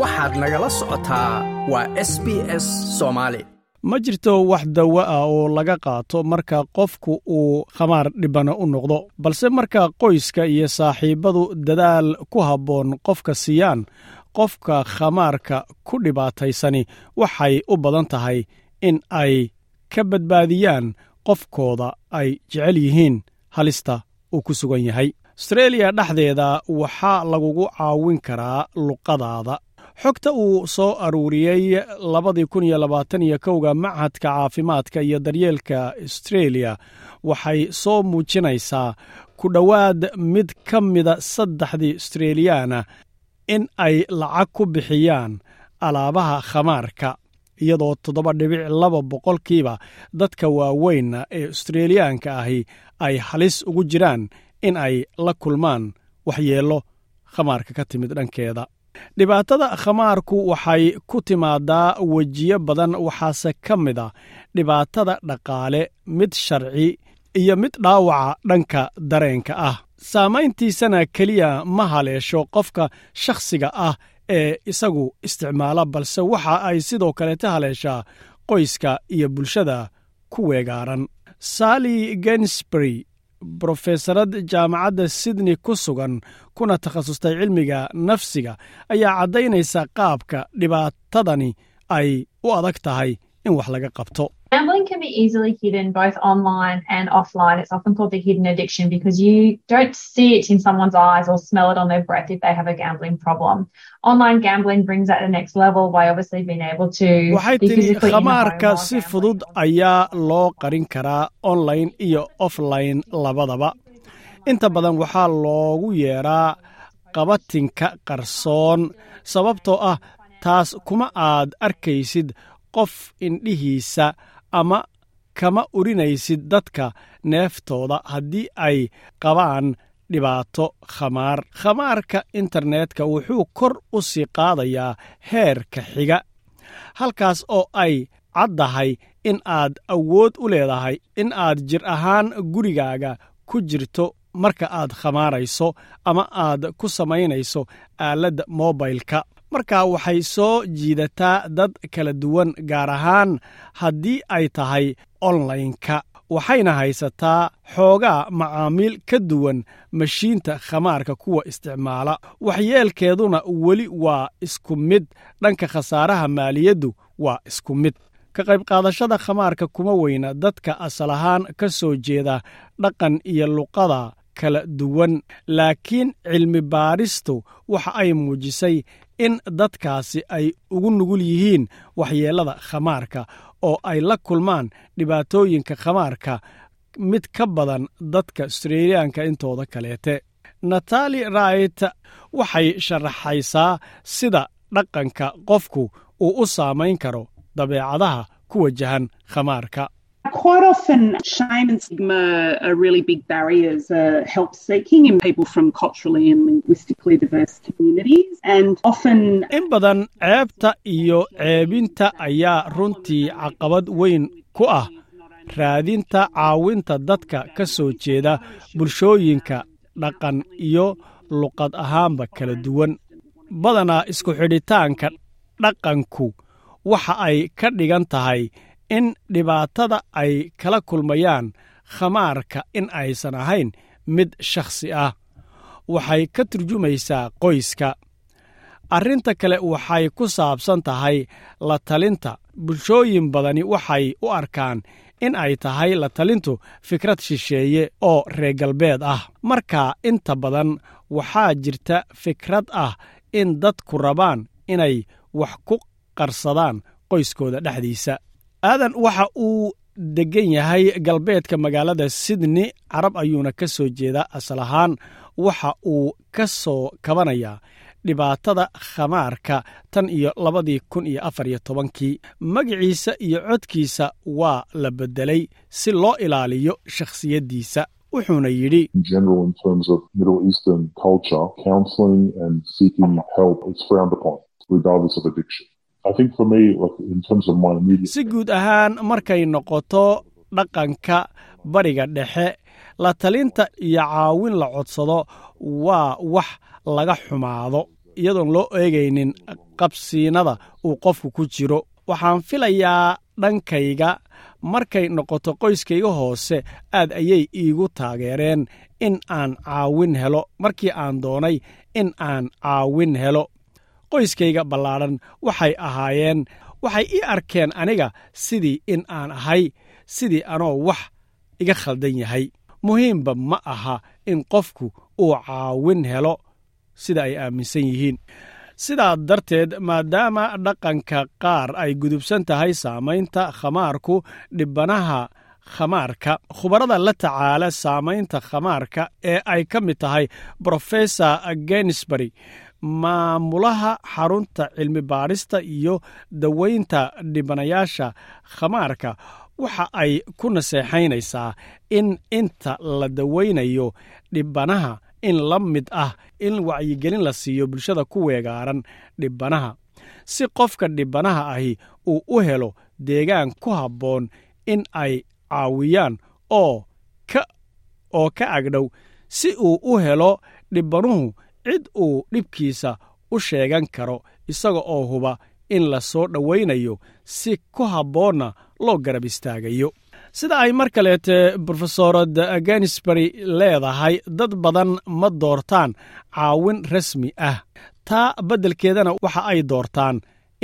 waxaad nagala socotaa waa s b s soomaali ma jirto wax dawo ah oo laga qaato marka qofku uu khamaar dhibana u noqdo balse marka qoyska iyo saaxiibbadu dadaal ku habboon qofka siiyaan qofka khamaarka ku dhibaataysani waxay u badan tahay in ay ka badbaadiyaan qofkooda ay jecel yihiin halista uu ku sugan yahay. Astreeliya dhexdeeda waxaa lagugu caawin karaa luqadaada xogta uu soo aruuriyey labadii kun iyo labaatan iyo kowga machadka caafimaadka iyo daryeelka astreeliya waxay soo muujinaysaa ku dhowaad mid ka mida saddexdii astreeliyaana in ay lacag ku bixiyaan alaabaha khamaarka iyadoo toddoba dhibic laba boqolkiiba dadka waaweynna ee astreeliyaanka ahi ay halis ugu jiraan in ay la kulmaan waxyeello khamaarka ka timid dhankeeda dhibaatada khamaarku waxay ku timaadaa wejiyo badan waxaase ka mid a dhibaatada dhaqaale mid sharci iyo mid dhaawaca dhanka dareenka ah. Saamayntiisana keliya ma haleesho qofka shakhsiga ah ee isagu isticmaala balse waxa ay sidoo kaleeta haleeshaa qoyska iyo bulshada ku weegaaran. Sally gensbury brofeesarad jaamacadda sydney ku sugan kuna takhasustay cilmiga nafsiga ayaa caddaynaysa qaabka dhibaatadani ay u adag tahay in wax laga qabto Gambling can be easily hidden both online and offline. It's often called the hidden addiction because you don't see it in someone's eyes or smell it on their breath if they have a gambling problem. Online gambling brings that to the next level by obviously being able to waxay home khamaarka si fudud ayaa loo qarin karaa online iyo offline labadaba inta badan waxaa loogu yeedhaa qabatinka qarsoon sababtoo ah taas kuma aad arkaysid qof indhihiisa ama kama urinaysid dadka neeftooda haddii ay qabaan dhibaato khamaar. Khamaarka internetka wuxuu kor u sii qaadayaa heerka xiga halkaas oo ay caddahay in aad awood u leedahay in aad jir ahaan gurigaaga ku jirto marka aad khamaarayso ama aad ku samaynayso aaladda mobilka marka waxay soo jiidataa dad kala duwan gaar ahaan haddii ay tahay onlineka waxayna haysataa xoogaa macaamiil ka duwan mashiinta khamaarka kuwa isticmaala. Waxyeelkeeduna weli waa isku mid dhanka khasaaraha maaliyaddu waa isku mid. Ka qayb qaadashada khamaarka kuma weyna dadka asal ahaan ka soo jeeda dhaqan iyo luqada kala duwan laakiin cilmi baadhistu waxa ay muujisay in dadkaasi ay ugu nugul yihiin waxyeellada khamaarka oo ay la kulmaan dhibaatooyinka khamaarka mid ka badan dadka astreeliyaanka intooda kaleete. Natali rait waxay sharaxaysaa sida dhaqanka qofku uu u saamayn karo dabeecadaha ku wajahan khamaarka Quite often, shame and stigma are really big barriers uh, help seeking in people from culturally and linguistically diverse communities. And often, in badan ceebta iyo ceebinta ayaa runtii caqabad weyn ku ah raadinta caawinta dadka ka soo jeeda bulshooyinka dhaqan iyo luqad ahaanba kala duwan badanaa isku xidhitaanka dhaqanku waxa ay ka dhigan tahay in dhibaatada ay kala kulmayaan khamaarka in aysan ahayn mid shakhsi ah. Waxay ka turjumaysaa qoyska. Arrinta kale waxay ku saabsan tahay la talinta bulshooyin badani waxay u arkaan in ay tahay la talintu fikrad shisheeye oo reer galbeed ah. Marka inta badan waxaa jirta fikrad ah in dadku rabaan inay wax ku qarsadaan qoyskooda dhexdiisa aadan waxa uu deggan yahay galbeedka magaalada sydney carab ayuuna ka soo jeedaa asal ahaan. Waxa uu ka soo kabanayaa dhibaatada khamaarka tan iyo labadii kun iyo afar iyo tobankii. Magaciisa iyo codkiisa waa la beddelay si loo ilaaliyo shakhsiyaddiisa wuxuuna yidhi si guud ahaan markay noqoto dhaqanka bariga dhexe la talinta iyo caawin la codsado waa wax laga xumaado iyadoon loo eegaynin qabsiinada uu qofku ku jiro. Waxaan filayaa dhankayga markay noqoto qoyskayga hoose aad ayay iigu taageereen in aan caawin helo. Markii aan doonay in aan caawin helo qoyskayga ballaadhan waxay ahaayeen waxay ii arkeen aniga sidii in aan ahay sidii anoo wax iga khaldan yahay. Muhiimba ma aha in qofku uu caawin helo sida ay aaminsan yihiin. Sidaa darteed maadaama dhaqanka qaar ay gudubsan tahay saamaynta khamaarku dhibanaha khamaarka khubarada la tacaala saamaynta khamaarka ee ay ka mid tahay brofesor genisbury maamulaha xarunta cilmi baadhista iyo daweynta dhibanayaasha khamaarka. Waxa ay ku naseexaynaysaa in inta la daweynayo dhibanaha in la mid ah in wacyigelin la siiyo bulshada ku weegaaran dhibanaha. Si qofka dhibanaha ahi uu u helo deegaan ku habboon in ay caawiyaan oo ka agdhow si uu u helo dhibanuhu cid uu dhibkiisa u sheegan karo isaga oo huba in la soo dhowaynayo si ku habboonna loo garab istaagayo. Sida ay mar kaleete brofesorad genisbury leedahay dad badan ma doortaan caawin rasmi ah. Taa beddelkeedana waxa ay doortaan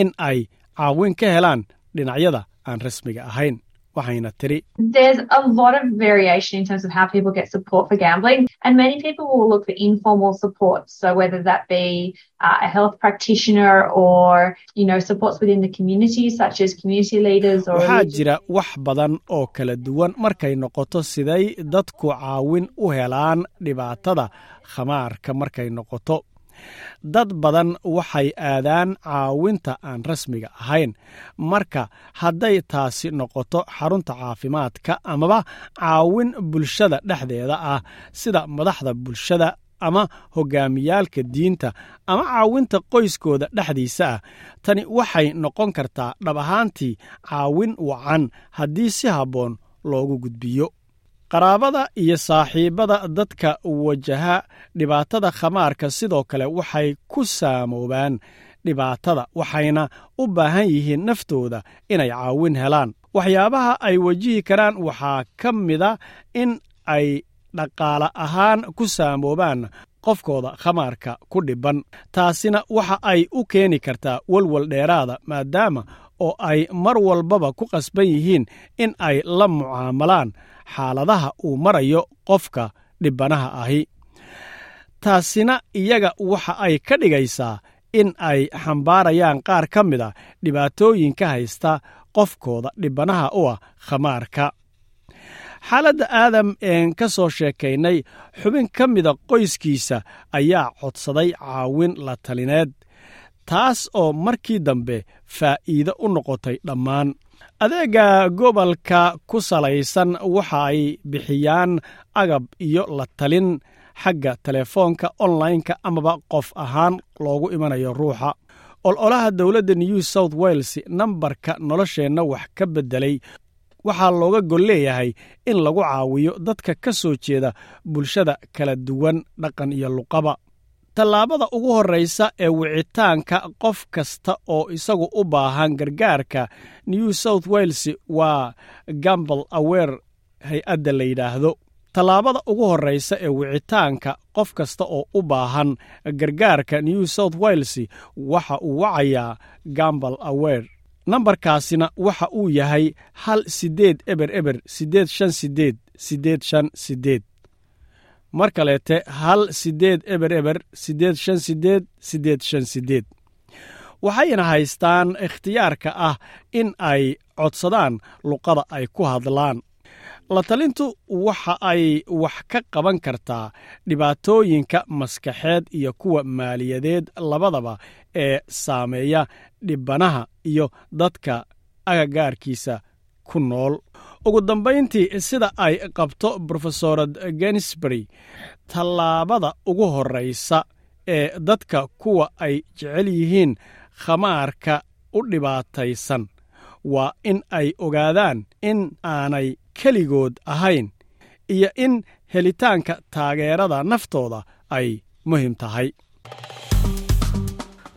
in ay caawin ka helaan dhinacyada aan rasmiga ahayn waxayna tiri uh, waxaa jira wax badan oo kala duwan markay noqoto siday dadku caawin u helaan dhibaatada khamaarka markay noqoto dad badan waxay aadaan caawinta aan rasmiga ahayn. Marka hadday taasi noqoto xarunta caafimaadka amaba caawin bulshada dhexdeeda ah sida madaxda bulshada ama hogaamiyaalka diinta ama caawinta qoyskooda dhexdiisa ah. Tani waxay noqon kartaa dhab ahaantii caawin wacan haddii si habboon loogu gudbiyo qaraabada iyo saaxiibbada dadka wajaha dhibaatada khamaarka sidoo kale waxay ku saamoobaan dhibaatada waxayna u baahan yihiin naftooda inay caawin helaan. Waxyaabaha ay wajihi karaan waxaa ka mida in ay dhaqaale ahaan ku saamoobaan qofkooda khamaarka ku dhibban. Taasina waxa ay u keeni kartaa walwal dheeraada maadaama oo ay mar walbaba ku qasban yihiin in ay la mucaamalaan xaaladaha uu marayo qofka dhibbanaha ahi. Taasina iyaga waxa ay ka dhigaysaa in ay xambaarayaan qaar ka mid a dhibaatooyinka haysta qofkooda dhibbanaha u ah khamaarka. Xaaladda aadam een ka soo sheekaynay xubin ka mida qoyskiisa ayaa codsaday caawin la talineed taas oo markii dambe faa'iido u noqotay dhammaan. Adeega gobolka ku salaysan waxa ay bixiyaan agab iyo la talin. Xagga telefoonka onlineka amaba qof ahaan loogu imanayo ruuxa. Ololaha dowladda new south wales nambarka nolosheenna wax ka beddelay. Waxaa looga gol leeyahay in lagu caawiyo dadka ka soo jeeda bulshada kala duwan dhaqan iyo luqaba tallaabada ugu horraysa ee wicitaanka qof kasta oo isagu u baahan gargaarka new south wales waa gambal awer hay'adda la yidhaahdo. Tallaabada ugu horraysa ee wicitaanka qof kasta oo u baahan gargaarka new south wales waxa uu wacayaa gambal awer nambarkaasina waxa uu yahay hal siddeed eber eber siddeed shan siddeed siddeed shan siddeed mar kaleete hal siddeed eber eber siddeed shan siddeed siddeed shan siddeed waxayna haystaan ikhtiyaarka ah in ay codsadaan luqada ay ku hadlaan. La talintu waxa ay wax ka qaban kartaa dhibaatooyinka maskaxeed iyo kuwa maaliyadeed labadaba ee saameeya dhibbanaha iyo dadka agagaarkiisa ku nool ugu dambayntii sida ay qabto brofesorad genisbury tallaabada ugu horraysa ee dadka kuwa ay jecel yihiin khamaarka u dhibaataysan waa in ay ogaadaan in aanay keligood ahayn iyo in helitaanka taageerada naftooda ay muhiim tahay